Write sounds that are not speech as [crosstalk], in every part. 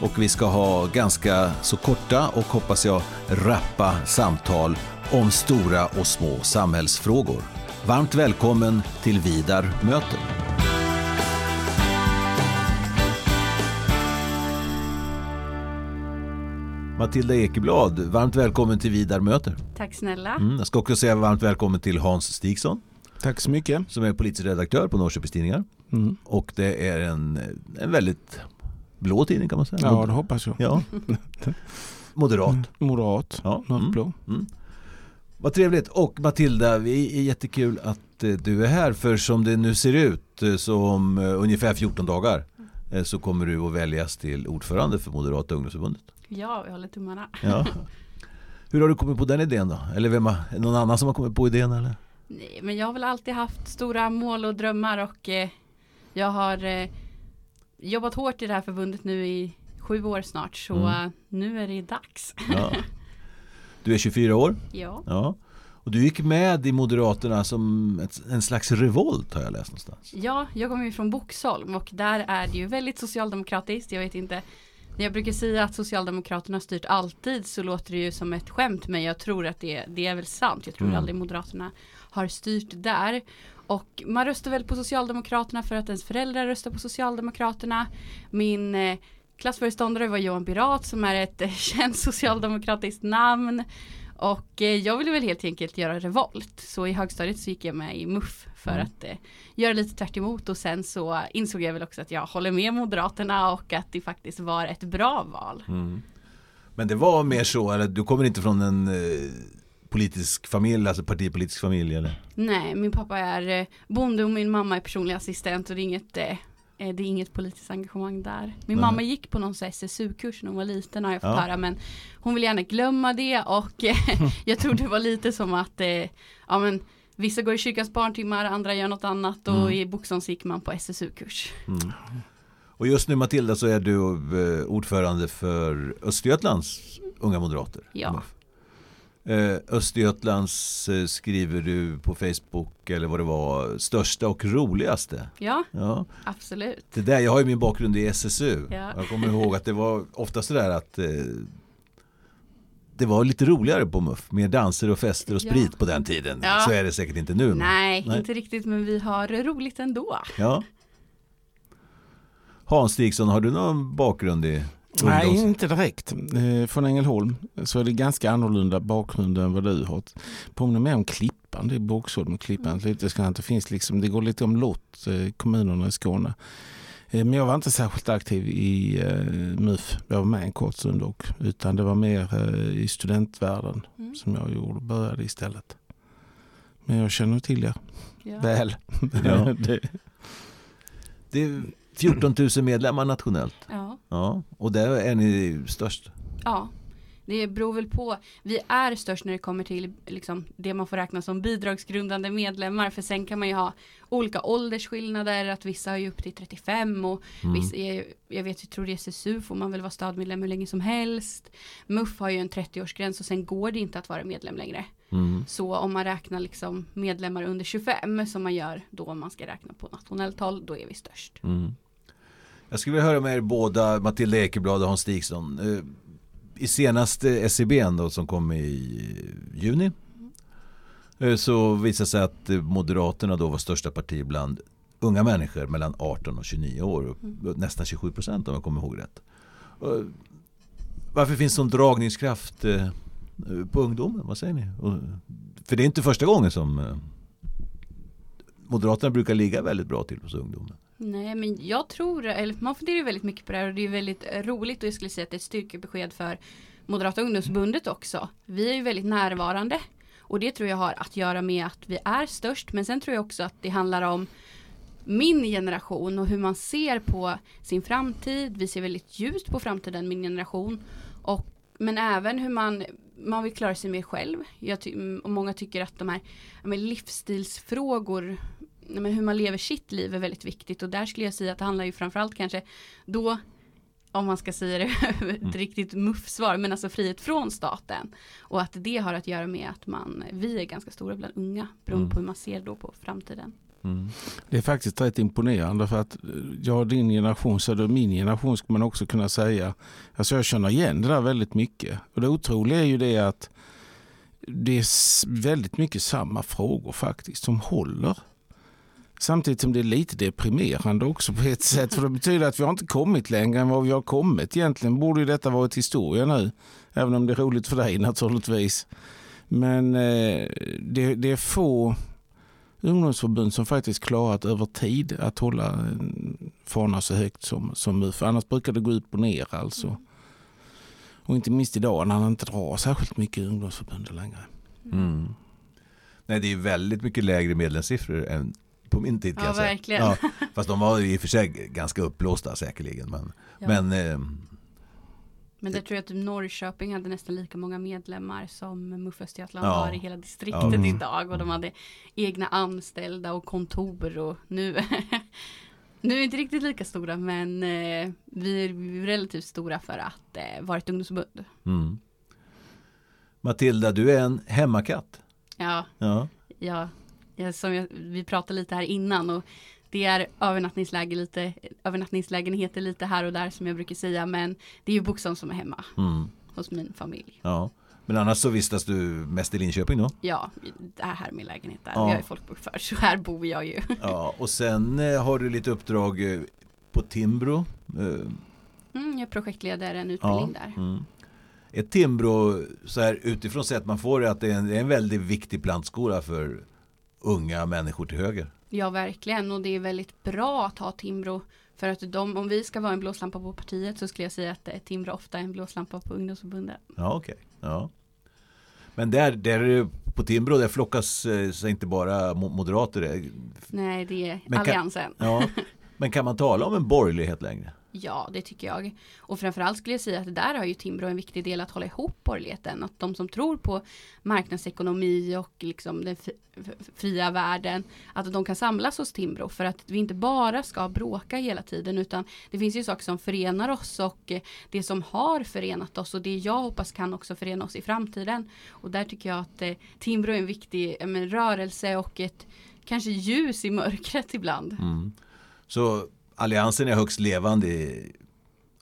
och vi ska ha ganska så korta och hoppas jag rappa samtal om stora och små samhällsfrågor. Varmt välkommen till Vidar möter. Matilda Ekeblad, varmt välkommen till Vidar möter. Tack snälla. Mm, jag ska också säga varmt välkommen till Hans Stigson Tack så mycket. som är politisk redaktör på Norrköpings Tidningar. Mm. Och det är en, en väldigt blå tidning kan man säga. Ja, det hoppas jag. Ja. [laughs] Moderat. Mm. Moderat, Ja. mörkblå. Mm. Vad trevligt. Och Matilda, det är jättekul att eh, du är här. För som det nu ser ut eh, så om eh, ungefär 14 dagar så kommer du att väljas till ordförande för Moderata ungdomsförbundet. Ja, vi håller tummarna. Ja. [laughs] Hur har du kommit på den idén då? Eller vem har, någon annan som har kommit på idén? Eller? Nej, men jag har väl alltid haft stora mål och drömmar och eh, jag har eh, jobbat hårt i det här förbundet nu i sju år snart så Mm. nu är det dags. Ja. [laughs] Du är 24 år. Ja, Ja. Och du gick med i Moderaterna som ett, en slags revolt har jag läst någonstans. ja, jag kommer ju från Boxholm och där är det ju väldigt socialdemokratiskt. Jag vet inte när jag brukar säga att Socialdemokraterna har styrt alltid så låter det ju som ett skämt men jag tror att det, det är väl sant. Jag tror Mm. aldrig Moderaterna har styrt där. Och man röstar väl på Socialdemokraterna för att ens föräldrar röstar på Socialdemokraterna. Min eh, klassföreståndare var Johan Pirat som är ett eh, [laughs] känt socialdemokratiskt namn. Och eh, jag ville väl helt enkelt göra revolt. Så i högstadiet så gick jag med i MUF för Mm. att eh, göra lite tvärt emot och sen så insåg jag väl också att jag håller med Moderaterna och att det faktiskt var ett bra val. Men det var mer så, eller du kommer inte från en politisk familj, alltså partipolitisk familj eller? Nej, min pappa är eh, bonde och min mamma är personlig assistent och det är inget, eh, eh, det är inget politiskt engagemang där. Min Nej. mamma gick på någon SSU-kurs när hon var liten har jag fått Ja. höra men hon vill gärna glömma det och [laughs] jag tror det var lite som att ja men vissa går i kyrkans barntimmar, andra gör något annat och Mm. i Boxholm så gick man på SSU-kurs. Mm. Och just nu Matilda så är du ordförande för Östergötlands unga moderater. Ja. Eh, Östergötlands eh, skriver du på Facebook eller vad det var, största och roligaste. Ja, Ja, absolut. det där, jag har ju min bakgrund i SSU. Ja. Jag kommer ihåg att det var ofta sådär att eh, det var lite roligare på MUF. Mer danser och fester och Ja. sprit på den tiden. Ja. Så är det säkert inte nu. Nej, Nej. inte riktigt men vi har roligt ändå. Ja. Hans Stigson, har du någon bakgrund i Nej, ungdoms- inte direkt. Eh, från Ängelholm så är det ganska annorlunda bakgrund än vad du har. Påminner mer om Klippan. Det är Boxholm och Klippan. Lite skönt. Det, finns liksom, det går lite om lott, eh, kommunerna i Skåne. Eh, men jag var inte särskilt aktiv i MUF. Jag var med en kort stund dock. Utan det var mer i studentvärlden Mm. som jag gjorde, började istället. Men jag känner till er Ja. väl. Ja. [laughs] det, Det är 14 000 medlemmar nationellt. Ja. Ja, och där är ni störst. Ja, det beror väl på. Vi är störst när det kommer till liksom, det man får räkna som bidragsgrundande medlemmar. För sen kan man ju ha olika åldersskillnader. Att vissa har ju upp till 35 och Mm. vissa, är, jag vet, jag tror det är SSU får man väl vara stödmedlem hur länge som helst. MUF har ju en 30-årsgräns och sen går det inte att vara medlem längre. Mm. Så om man räknar liksom medlemmar under 25 som man gör då om man ska räkna på nationellt håll, då är vi störst. Mm. Jag skulle vilja höra med er båda, Matilda Ekeblad och Hans Stigson. Eh, I senaste SCB då, som kom i juni eh, så visade det sig att eh, Moderaterna då var största parti bland unga människor mellan 18 och 29 år. Nästan 27 procent om jag kommer ihåg rätt. Varför finns sån dragningskraft på ungdomen? Vad säger ni? För det är inte första gången som Moderaterna brukar ligga väldigt bra till hos ungdomen. Nej men jag tror, eller man funderar ju väldigt mycket på det här och det är väldigt roligt och jag skulle säga att det är ett styrkebesked för Moderata ungdomsförbundet också. Vi är ju väldigt närvarande och det tror jag har att göra med att vi är störst men sen tror jag också att det handlar om min generation och hur man ser på sin framtid. Vi ser väldigt ljust på framtiden, min generation. Och, men även hur man, man vill klara sig mer själv. Jag ty, och många tycker att de här med livsstilsfrågor, men hur man lever sitt liv är väldigt viktigt. Och där skulle jag säga att det handlar ju framförallt kanske då om man ska säga det [laughs] ett mm. riktigt muffsvar, men alltså frihet från staten. Och att det har att göra med att man, vi är ganska stora bland unga, beroende mm. på hur man ser då på framtiden. Mm. Det är faktiskt rätt imponerande för att ja, din generation, så då min generation ska man också kunna säga. Alltså jag känner igen det där väldigt mycket. Och det otroliga är ju det att det är väldigt mycket samma frågor faktiskt som håller. Samtidigt som det är lite deprimerande också på ett sätt. För det betyder att vi har inte kommit längre än vad vi har kommit. Egentligen borde ju detta varit historia nu. Även om det är roligt för dig naturligtvis. Men eh, det, det, är få ungdomsförbund som faktiskt klarat över tid att hålla fanan så högt som, som MUF. Annars brukar det gå upp och ner alltså. Och inte minst idag när han inte drar särskilt mycket ungdomsförbund längre. Mm. Nej, det är väldigt mycket lägre medlemssiffror än på min tid. Kan ja, verkligen. Ja, fast de var i och för sig ganska uppblåsta säkerligen. Men, ja. men, eh, men det tror jag att Norrköping hade nästan lika många medlemmar som MUF Östergötland ja. har i hela distriktet ja. mm. idag. Och de hade egna anställda och kontor och nu [laughs] Nu är vi inte riktigt lika stora men eh, vi är relativt stora för att eh, vara ett ungdomsförbund. Mm. Matilda, du är en hemmakatt. Ja, ja. ja som jag, vi pratade lite här innan och det är övernattningsläge lite, övernattningslägenheter lite här och där som jag brukar säga men det är ju Boxholm som är hemma mm. hos min familj. Ja. Men annars så vistas du mest i Linköping då? Ja, det här är min lägenhet där. Ja. Jag är folkbokförd så här bor jag ju. [laughs] Ja, och sen eh, har du lite uppdrag eh, på Timbro. Eh. Mm, jag projektleder en utbildning ja. där. Mm. Är Timbro så här utifrån sett man får det att det är en, det är en väldigt viktig plantskola för unga människor till höger. Ja, verkligen. Och det är väldigt bra att ha Timbro. För att de, om vi ska vara en blåslampa på partiet så skulle jag säga att Timbro ofta är en blåslampa på ungdomsförbundet. Ja, okej. Okay. Ja. Men där, där på Timbro där flockas eh, sig inte bara moderater. Nej, det är men alliansen. Kan, ja, [laughs] men kan man tala om en borgerlighet längre? Ja, det tycker jag. Och framförallt skulle jag säga att där har ju Timbro en viktig del att hålla ihop borgerligheten. Att de som tror på marknadsekonomi och liksom den fria världen, att de kan samlas hos Timbro för att vi inte bara ska bråka hela tiden utan det finns ju saker som förenar oss och det som har förenat oss och det jag hoppas kan också förena oss i framtiden. Och där tycker jag att eh, Timbro är en viktig men, rörelse och ett kanske ljus i mörkret ibland. Mm. Så alliansen är högst levande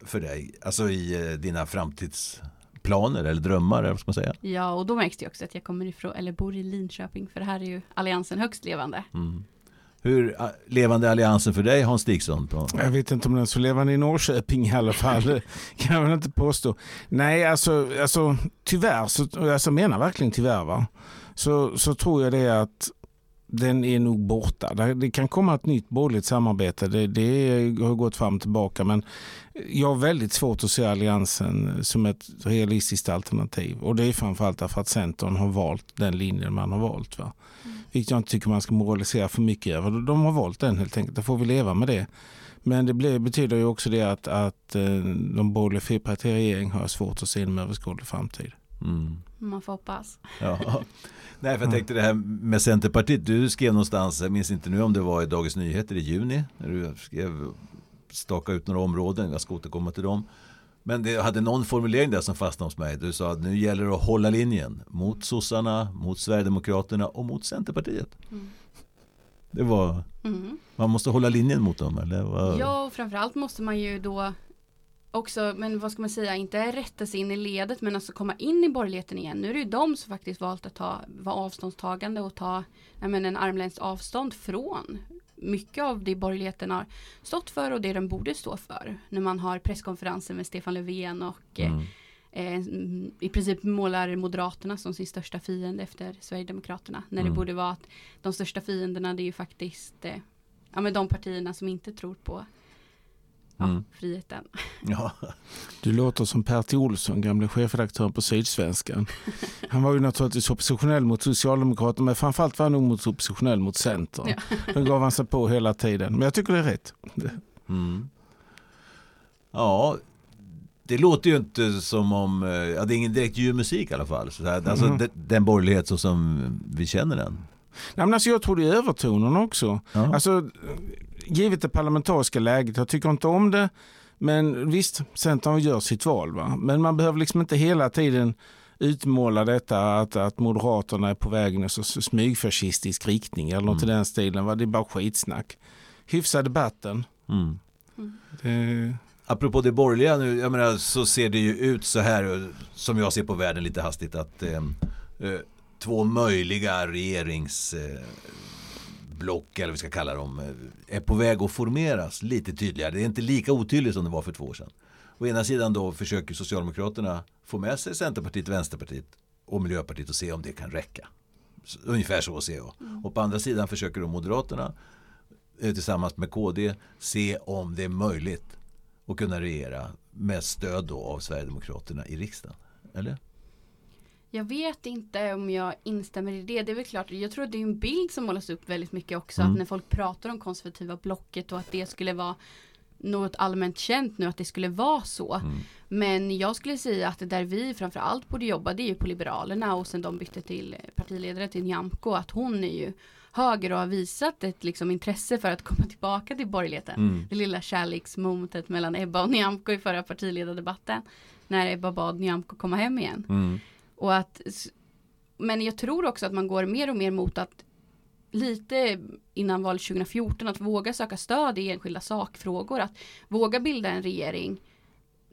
för dig, alltså i eh, dina framtidsplaner eller drömmar, eller vad ska man säga? Ja, och då märks det också att jag kommer ifrån, eller bor i Linköping, för det här är ju alliansen högst levande. Mm. Hur levande är alliansen för dig Hans Stigson? Jag vet inte om den är så levande i Norrköping i alla fall. [laughs] kan jag väl inte påstå. Nej, alltså, alltså tyvärr, så, alltså menar verkligen tyvärr va. Så, så tror jag det att den är nog borta. Det kan komma ett nytt borgerligt samarbete. Det, det har gått fram och tillbaka. Men jag har väldigt svårt att se Alliansen som ett realistiskt alternativ. Och det är framförallt därför att Centern har valt den linjen man har valt. Va? Mm. Vilket jag inte tycker man ska moralisera för mycket över. De har valt den helt enkelt. Då får vi leva med det. Men det blir, betyder ju också det att, att eh, de borgerliga fyrpartiregeringen har svårt att se en överskådlig framtid. Mm. Man får hoppas. Ja. Nej, för jag tänkte det här med Centerpartiet. Du skrev någonstans, jag minns inte nu om det var i Dagens Nyheter i juni. När du skrev staka ut några områden. Jag ska återkomma till dem. Men det hade någon formulering där som fastnade hos mig. Du sa att nu gäller det att hålla linjen mot sossarna, mot Sverigedemokraterna och mot Centerpartiet. Mm. Det var, mm. man måste hålla linjen mot dem eller? Ja, och framförallt måste man ju då också, men vad ska man säga, inte rätta sig in i ledet men alltså komma in i borgerligheten igen. Nu är det ju de som faktiskt valt att ta, vara avståndstagande och ta men, en armlängds avstånd från mycket av det borgerligheten har stått för och det den borde stå för. När man har presskonferenser med Stefan Löfven och mm. eh, i princip målar Moderaterna som sin största fiende efter Sverigedemokraterna. När mm. det borde vara att de största fienderna det är ju faktiskt eh, ja, men de partierna som inte tror på ja, Mm. friheten. Ja. [laughs] Du låter som Pertti Olsson, gamle chefredaktören på Sydsvenskan. Han var ju naturligtvis oppositionell mot Socialdemokraterna men framförallt var han nog mot oppositionell mot Centern. Ja. [laughs] Den gav han sig på hela tiden. Men jag tycker det är rätt. Mm. Ja, det låter ju inte som om, eh, ja, det är ingen direkt ljuv musik i alla fall. Så här, alltså, de, den borgerlighet så som vi känner den. Nej, men alltså jag tror det är övertonerna också. Ja. Alltså, givet det parlamentariska läget, jag tycker inte om det. Men visst, Centern gör sitt val. Va? Men man behöver liksom inte hela tiden utmåla detta att, att Moderaterna är på väg i en smygfascistisk riktning eller något Mm. i den stilen. Va? Det är bara skitsnack. Hyfsa debatten. Mm. Det, Apropå det borgerliga nu, jag menar, så ser det ju ut så här eh, som jag ser på världen lite hastigt att eh, eh, två möjliga regeringsblock eh, block, eller vad vi ska kalla dem eh, är på väg att formeras lite tydligare. Det är inte lika otydligt som det var för två år sedan. Å ena sidan då försöker Socialdemokraterna få med sig Centerpartiet, Vänsterpartiet och Miljöpartiet och se om det kan räcka. Ungefär så ser jag. Och på andra sidan försöker då Moderaterna eh, tillsammans med KD se om det är möjligt att kunna regera med stöd då av Sverigedemokraterna i riksdagen. Eller? Jag vet inte om jag instämmer i det. Det är väl klart, jag tror att det är en bild som målas upp väldigt mycket också. Mm. Att när folk pratar om konservativa blocket och att det skulle vara något allmänt känt nu att det skulle vara så. Mm. Men jag skulle säga att det där vi framförallt borde jobba det är ju på Liberalerna och sen de bytte till partiledare till Nyamko att hon är ju höger och har visat ett liksom intresse för att komma tillbaka till borgerligheten. Mm. Det lilla kärleksmomentet mellan Ebba och Nyamko i förra partiledardebatten. När Ebba bad Nyamko komma hem igen. Mm. Och att, men jag tror också att man går mer och mer mot att lite innan valet 2014 att våga söka stöd i enskilda sakfrågor. Att våga bilda en regering,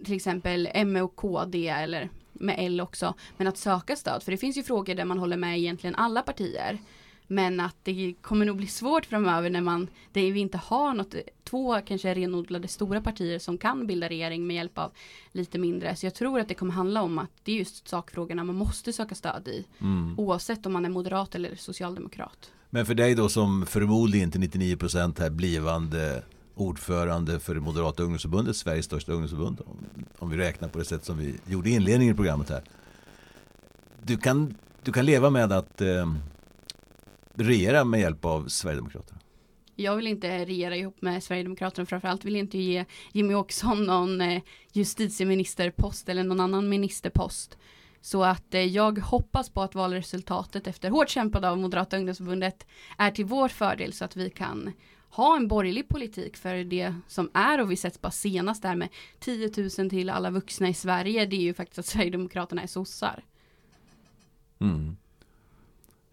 till exempel M och KD eller med L också. Men att söka stöd, för det finns ju frågor där man håller med egentligen alla partier. Men att det kommer nog bli svårt framöver när man, där vi inte har något, två kanske renodlade stora partier som kan bilda regering med hjälp av lite mindre. Så jag tror att det kommer handla om att det är just sakfrågorna man måste söka stöd i. Mm. Oavsett om man är moderat eller socialdemokrat. Men för dig då som förmodligen till 99% här blivande ordförande för det Moderata ungdomsförbundet, Sveriges största ungdomsförbund, om, om vi räknar på det sätt som vi gjorde i inledningen i programmet här. Du kan, du kan leva med att eh, regera med hjälp av Sverigedemokraterna. Jag vill inte regera ihop med Sverigedemokraterna. Framförallt vill jag inte ge Jimmy Åkesson någon eh, justitieministerpost eller någon annan ministerpost. Så att eh, jag hoppas på att valresultatet efter hårt kämpande av Moderata ungdomsförbundet är till vår fördel så att vi kan ha en borgerlig politik för det som är och vi sätts bara senast där med 10 000 till alla vuxna i Sverige. Det är ju faktiskt att Sverigedemokraterna är sossar. Mm.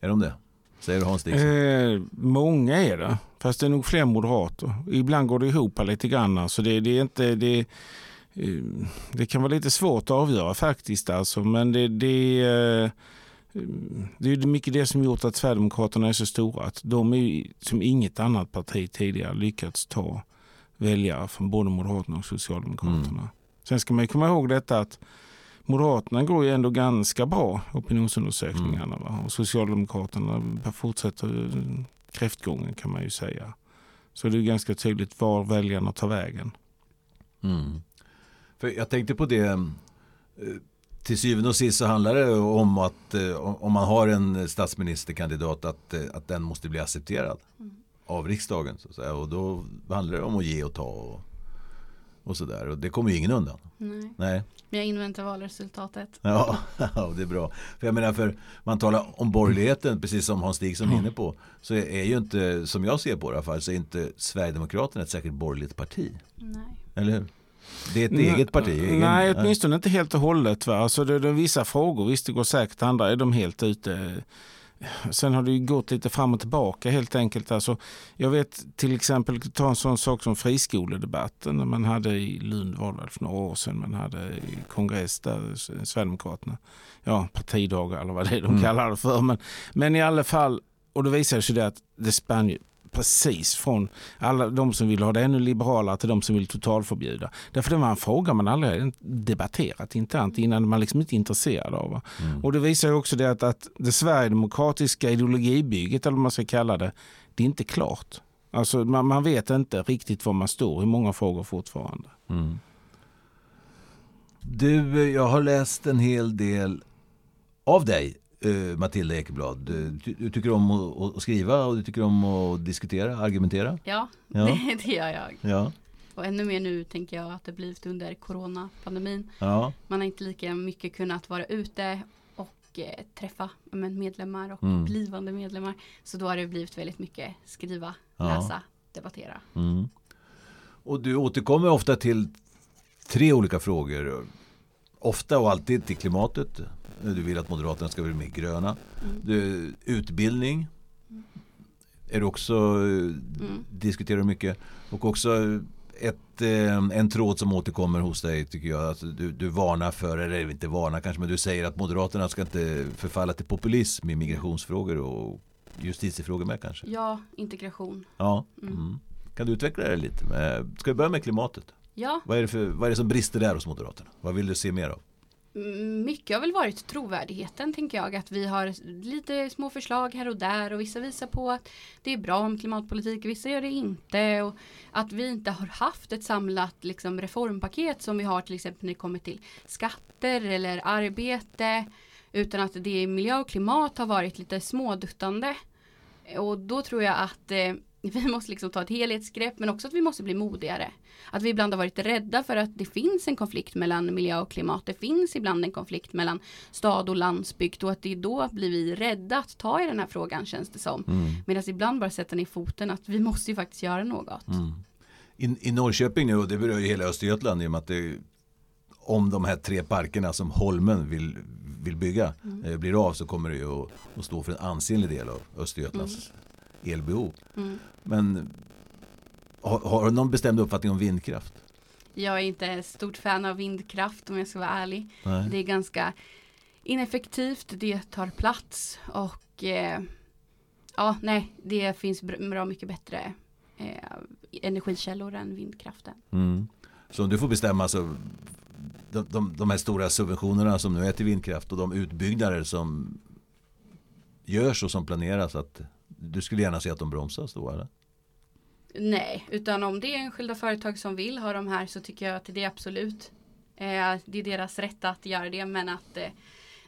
Är de det? Säger du Hans? Eh, många är det, fast det är nog fler moderater. Ibland går det ihop lite grann. Så det, det är inte... Det, eh, det kan vara lite svårt att avgöra faktiskt. Alltså. Men det, det, eh, det är mycket det som gjort att Sverigedemokraterna är så stora. Att de är som inget annat parti tidigare lyckats ta väljare från både Moderaterna och Socialdemokraterna. Mm. Sen ska man komma ihåg detta att Moderaterna går ju ändå ganska bra opinionsundersökningarna. Va? Och Socialdemokraterna fortsätter kräftgången kan man ju säga. Så det är ganska tydligt var väljarna tar vägen. Mm. För jag tänkte på det. eh, Till syvende och sist så handlar det om att eh, om man har en statsministerkandidat att, eh, att den måste bli accepterad av riksdagen. Så att säga. Och då handlar det om att ge och ta och, och sådär. Och det kommer ju ingen undan. Nej. Nej. Men jag inväntar valresultatet. Ja, [laughs] ja, det är bra. För jag menar, för man talar om borgerligheten, precis som Hans Stig är inne på, så är ju inte, som jag ser på det i alla fall, så är inte Sverigedemokraterna ett särskilt borgerligt parti. Nej. Eller hur? Det är ett Nej, eget parti. Egen, Nej, åtminstone inte helt och hållet. Va? Alltså det, det är vissa frågor, visst det går säkert, andra är de helt ute. Sen har det gått lite fram och tillbaka helt enkelt. Alltså, jag vet till exempel, ta en sån sak som friskoledebatten när man hade i Lund var för några år sedan, man hade kongress där, Sverigedemokraterna, ja partidagar eller vad det är de Mm. kallar det för. Men, men i alla fall, och då visade sig det att det spann ju precis från alla de som vill ha det ännu liberalare till de som vill totalförbjuda. Därför det var en fråga man aldrig debatterat internt innan man liksom inte är intresserad av. Mm. Och det visar ju också det att, att det sverigedemokratiska ideologibygget, eller vad man ska kalla det, det är inte klart. Alltså man, man vet inte riktigt var man står i många frågor fortfarande. Mm. Du, jag har läst en hel del av dig, eh, Matilda Ekeblad. Du, du tycker om att, att skriva och du tycker om att diskutera, argumentera. Ja, Ja. Det, [laughs] det gör jag. Ja, Och ännu mer nu tänker jag att det blivit under coronapandemin. ja. Man har inte lika mycket kunnat vara ute och eh, träffa men, medlemmar och Mm. blivande medlemmar. Så då har det blivit väldigt mycket skriva, Ja. läsa, debattera. Mm. Och du återkommer ofta till tre olika frågor. Ofta och alltid till klimatet. Du vill att Moderaterna ska bli mer gröna. Mm. Du, utbildning. Är du också, Mm. diskuterar du mycket. Och också ett, eh, en tråd som återkommer hos dig tycker jag. Att du, du varnar för, eller inte varnar kanske, men du säger att Moderaterna ska inte förfalla till populism i migrationsfrågor och justitiefrågor med kanske. Ja, integration. Ja. Mm. Mm. Kan du utveckla det lite? Ska vi börja med klimatet? Ja, Vad är, det för, vad är det som brister där hos Moderaterna? Vad vill du se mer av? Mm, Mycket har väl varit trovärdigheten tänker jag. Att vi har lite små förslag här och där och vissa visar på att det är bra med klimatpolitik, vissa gör det inte. Och att vi inte har haft ett samlat liksom, reformpaket som vi har till exempel när det kommer till skatter eller arbete. Utan att det miljö och klimat har varit lite småduttande. Och då tror jag att eh, [laughs] vi måste liksom ta ett helhetsgrepp men också att vi måste bli modigare. Att vi ibland har varit rädda för att det finns en konflikt mellan miljö och klimat. Det finns ibland en konflikt mellan stad och landsbygd och att det då blir vi rädda att ta i den här frågan känns det som. Mm. Medan ibland bara sätta ner foten att vi måste ju faktiskt göra något. Mm. I, I Norrköping nu, och det berör ju hela Östergötland i och med att det om de här tre parkerna som Holmen vill, vill bygga eh, blir av så kommer det ju att, att stå för en ansenlig del av Östergötlands elbehov. Mm. Men har, har du någon bestämd uppfattning om vindkraft? Jag är inte stort fan av vindkraft om jag ska vara ärlig. Nej. Det är ganska ineffektivt, det tar plats och eh, ja, nej, det finns br- bra mycket bättre eh, energikällor än vindkraften. Mm. Så om du får bestämma så de, de, de här stora subventionerna som nu är till vindkraft och de utbyggnader som görs och som planeras att du skulle gärna se att de bromsas då eller? Nej, utan om det är enskilda företag som vill ha de här så tycker jag att det är absolut eh, det är deras rätt att göra det men att eh,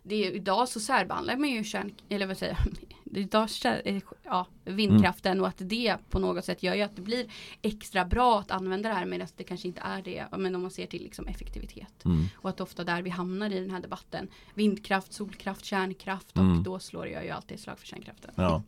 det är, idag så särbehandlar man ju kärn, eller vad säger jag, [laughs] idag eh, ja, vindkraften och att det på något sätt gör ju att det blir extra bra att använda det här medan det kanske inte är det men om man ser till liksom effektivitet. Mm. Och att ofta där vi hamnar i den här debatten vindkraft, solkraft, kärnkraft och Mm. då slår jag ju alltid slag för kärnkraften. Ja.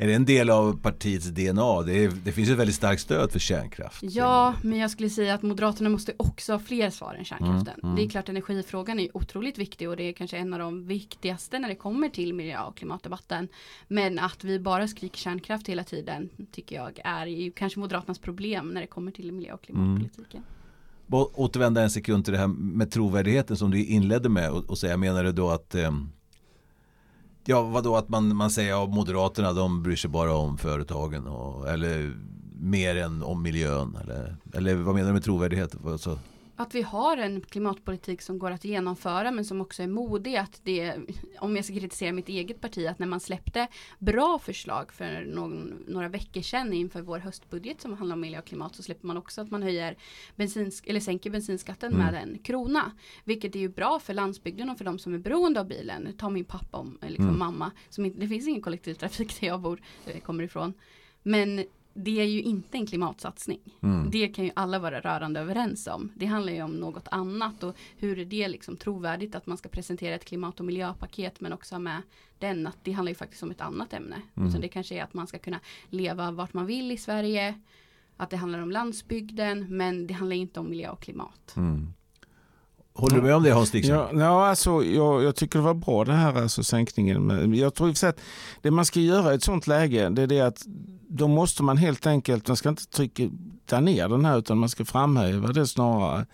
Är det en del av partiets DNA? Det, är, det finns ett väldigt starkt stöd för kärnkraft. Ja, men jag skulle säga att Moderaterna måste också ha fler svar än kärnkraften. Mm, mm. Det är klart energifrågan är otroligt viktig och det är kanske en av de viktigaste när det kommer till miljö och klimatdebatten. Men att vi bara skriker kärnkraft hela tiden tycker jag är ju kanske Moderaternas problem när det kommer till miljö och klimatpolitiken. Bara Återvända en sekund till det här med trovärdigheten som du inledde med och, och säga, menar du då att ehm, Ja, vadå att man, man säger att Moderaterna de bryr sig bara om företagen och, eller mer än om miljön eller, eller vad menar du med trovärdighet? Alltså, att vi har en klimatpolitik som går att genomföra men som också är modig. Att det, om jag ska kritisera mitt eget parti, att när man släppte bra förslag för någon, några veckor sedan inför vår höstbudget som handlar om miljö och klimat så släpper man också att man höjer bensins, eller sänker bensinskatten Mm. med en krona. Vilket är ju bra för landsbygden och för de som är beroende av bilen. Ta min pappa och liksom Mm. mamma. Som inte, det finns ingen kollektivtrafik där jag bor, eh, kommer ifrån. Men det är ju inte en klimatsatsning. mm. Det kan ju alla vara rörande överens om. Det handlar ju om något annat och hur är det liksom trovärdigt att man ska presentera ett klimat och miljöpaket men också med den att det handlar ju faktiskt om ett annat ämne. Mm. Utan det kanske är att man ska kunna leva vart man vill i Sverige. Att det handlar om landsbygden men det handlar inte om miljö och klimat. Mm. Håller du med om det Hans Dixon? Ja, ja alltså, jag, jag tycker det var bra det här alltså, sänkningen. Men Jag tror i att det man ska göra i ett sånt läge det är det att då måste man helt enkelt, man ska inte trycka ner den här utan man ska framhäva det snarare.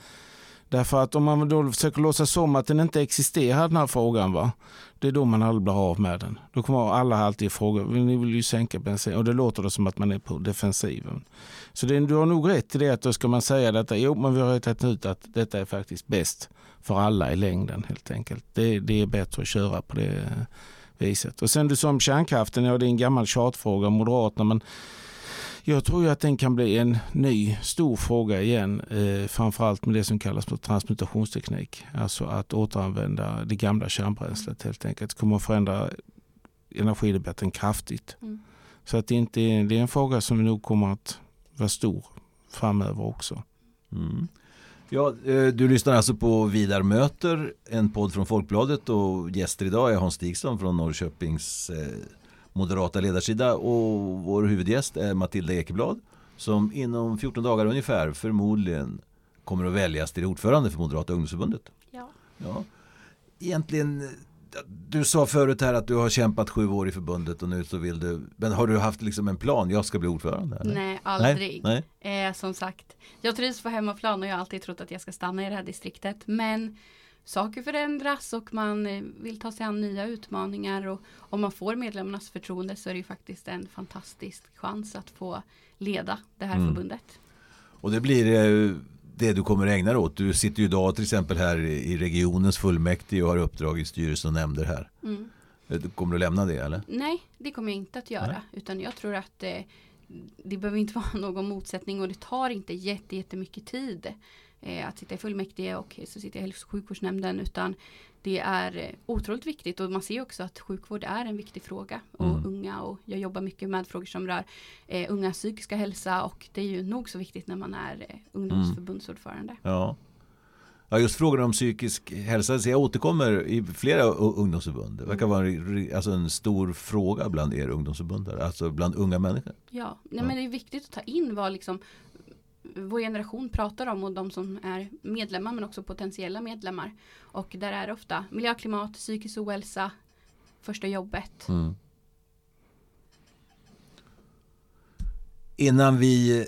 Därför att om man då försöker låtsas som att den inte existerar den här frågan va. Det är då man aldrig blir av med den. Då kommer alla alltid fråga, ni vill ju sänka bensin och det låter då som att man är på defensiven. Så det, du har nog rätt i det att då ska man säga detta, jo men vi har rättat ut att detta är faktiskt bäst för alla i längden helt enkelt. Det, det är bättre att köra på det eh, viset. Och sen du sa om kärnkraften, ja det är en gammal tjatfråga, Moderaterna, men jag tror ju att den kan bli en ny stor fråga igen, eh, framförallt med det som kallas för transmutationsteknik. Alltså att återanvända det gamla kärnbränslet helt enkelt. Det kommer att förändra energidebatten kraftigt. Mm. Så att det, inte är, det är en fråga som nog kommer att vara stor framöver också. Mm. Ja, eh, du lyssnar alltså på Vidar möter, en podd från Folkbladet och gäster idag är Hans Stigson från Norrköpings eh, moderata ledarsida och vår huvudgäst är Matilda Ekeblad som inom 14 dagar ungefär förmodligen kommer att väljas till ordförande för Moderata ungdomsförbundet. Ja. Ja. Egentligen, du sa förut här att du har kämpat sju år i förbundet och nu så vill du, men har du haft liksom en plan, jag ska bli ordförande? Eller? Nej, aldrig. Nej, nej. Eh, som sagt, jag trivs på hemmaplan och jag har alltid trott att jag ska stanna i det här distriktet. Men saker förändras och man eh, vill ta sig an nya utmaningar och om man får medlemmarnas förtroende så är det ju faktiskt en fantastisk chans att få leda det här Mm. förbundet. Och det blir eh, det du kommer ägna dig åt. Du sitter ju idag till exempel här i regionens fullmäktige och har uppdrag i styrelsen och nämnder här. Mm. Eh, Kommer du lämna det eller? Nej, det kommer jag inte att göra. Nej. Utan jag tror att eh, det behöver inte [laughs] vara någon motsättning och det tar inte jätte, jättemycket tid eh, att sitta i fullmäktige och så sitter jag i hälso och sjukvårdsnämnden. Utan det är eh, otroligt viktigt och man ser också att sjukvård är en viktig fråga. Och Mm. unga och jag jobbar mycket med frågor som rör eh, ungas psykiska hälsa och det är ju nog så viktigt när man är eh, ungdomsförbundsordförande. Ja. Ja, just frågan om psykisk hälsa. Så jag återkommer i flera ungdomsförbund. Det verkar vara en alltså en stor fråga bland er ungdomsförbundare. Alltså bland unga människor. Ja, nej, Ja. men det är viktigt att ta in vad liksom vår generation pratar om och de som är medlemmar men också potentiella medlemmar. Och där är det ofta miljö, klimat, psykisk ohälsa, första jobbet. Mm. Innan vi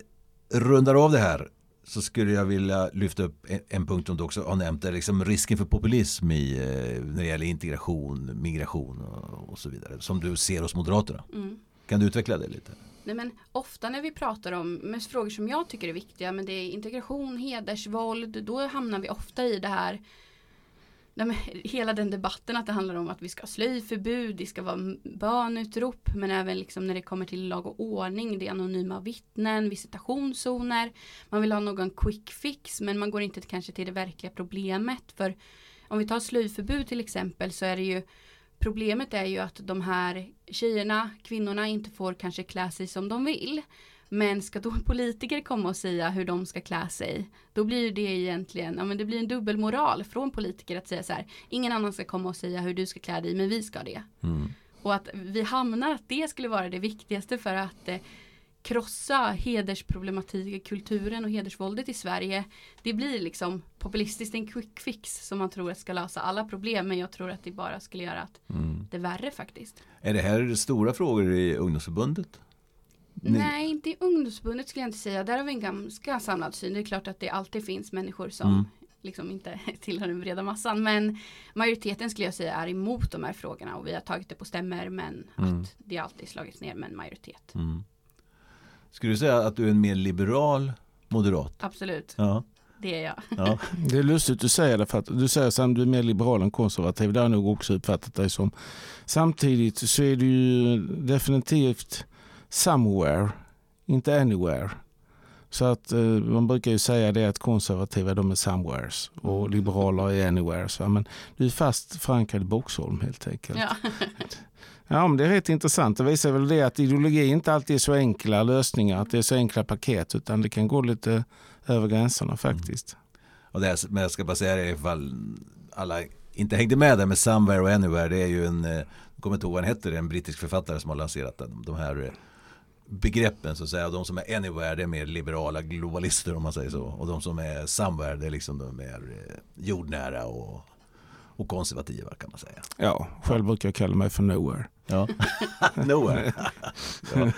rundar av det här så skulle jag vilja lyfta upp en, punkt som du också har nämnt. Där liksom risken för populism i, eh, när det gäller integration, migration och, och så vidare. Som du ser hos Moderaterna. Mm. Kan du utveckla det lite? Nej, men ofta när vi pratar om mest frågor som jag tycker är viktiga men det är integration, hedersvåld, då hamnar vi ofta i det här Nej, men hela den debatten att det handlar om att vi ska ha slöjförbud, det ska vara bönutrop men även liksom när det kommer till lag och ordning, det är anonyma vittnen, visitationszoner. Man vill ha någon quick fix men man går inte kanske till det verkliga problemet för om vi tar slöjförbud till exempel så är det ju Problemet är ju att de här tjejerna, kvinnorna inte får kanske klä sig som de vill. Men ska då [laughs] politiker komma och säga hur de ska klä sig, då blir det egentligen, ja men det blir en dubbelmoral från politiker att säga så här, ingen annan ska komma och säga hur du ska klä dig, men vi ska det. Mm. Och att vi hamnar att det skulle vara det viktigaste för att eh, krossa hedersproblematik, kulturen och hedersvåldet i Sverige. Det blir liksom populistiskt en quick fix som man tror att ska lösa alla problem, men jag tror att det bara skulle göra att Mm. det är värre faktiskt. Är det här stora frågor i ungdomsförbundet? Ni- Nej, inte i ungdomsförbundet skulle jag inte säga. Där har vi en ganska samlad syn. Det är klart att det alltid finns människor som Mm. liksom inte [laughs] tillhör den breda massan. Men majoriteten skulle jag säga är emot de här frågorna och vi har tagit det på stämmer men Mm. att det alltid slagits ner med en majoritet. Mm. Skulle du säga att du är en mer liberal moderat? Absolut, Ja. det är jag. ja. [laughs] Det är lustigt du säger det för att du säger att du är mer liberal än konservativ. Det har jag nog också uppfattat dig som. Samtidigt så är du ju definitivt somewhere, inte anywhere. Så att eh, man brukar ju säga det att konservativa de är somewheres och liberaler är anywheres. Va? Men du är fast förankrad i Boxholm helt enkelt. Ja. [laughs] Ja, men det är rätt intressant. Det visar väl det att ideologi inte alltid är så enkla lösningar, att det är så enkla paket, utan det kan gå lite över gränserna faktiskt. Och det men jag ska bara säga det ifall alla inte hängde med där med Somewhere och Anywhere. Det är ju en, eh, jag kommer inte ihåg vad han heter, en brittisk författare som har lanserat den, de här eh, begreppen så att säga. Och de som är Anywhere det är mer liberala globalister om man säger så. Och de som är Somewhere det är liksom de mer eh, jordnära och, och konservativa kan man säga. Ja, själv brukar jag kalla mig för nowhere. Ja, [laughs] nowhere. ja.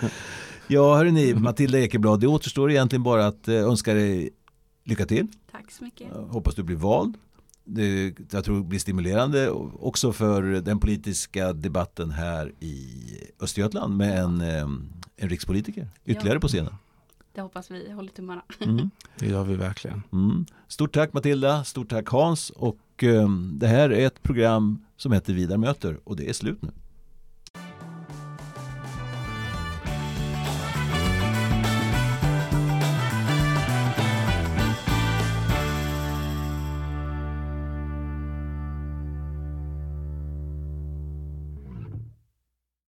ja, hörrni, Matilda Ekeblad, det återstår egentligen bara att eh, önska dig lycka till. Tack så mycket. Jag hoppas du blir vald. Det, jag tror det blir stimulerande också för den politiska debatten här i Östergötland med en, eh, en rikspolitiker ytterligare Ja. på scenen. Det hoppas vi håller tummarna. Mm. [laughs] Det gör vi verkligen. Mm. Stort tack Matilda, stort tack Hans och eh, det här är ett program som heter Vidar möter och det är slut nu.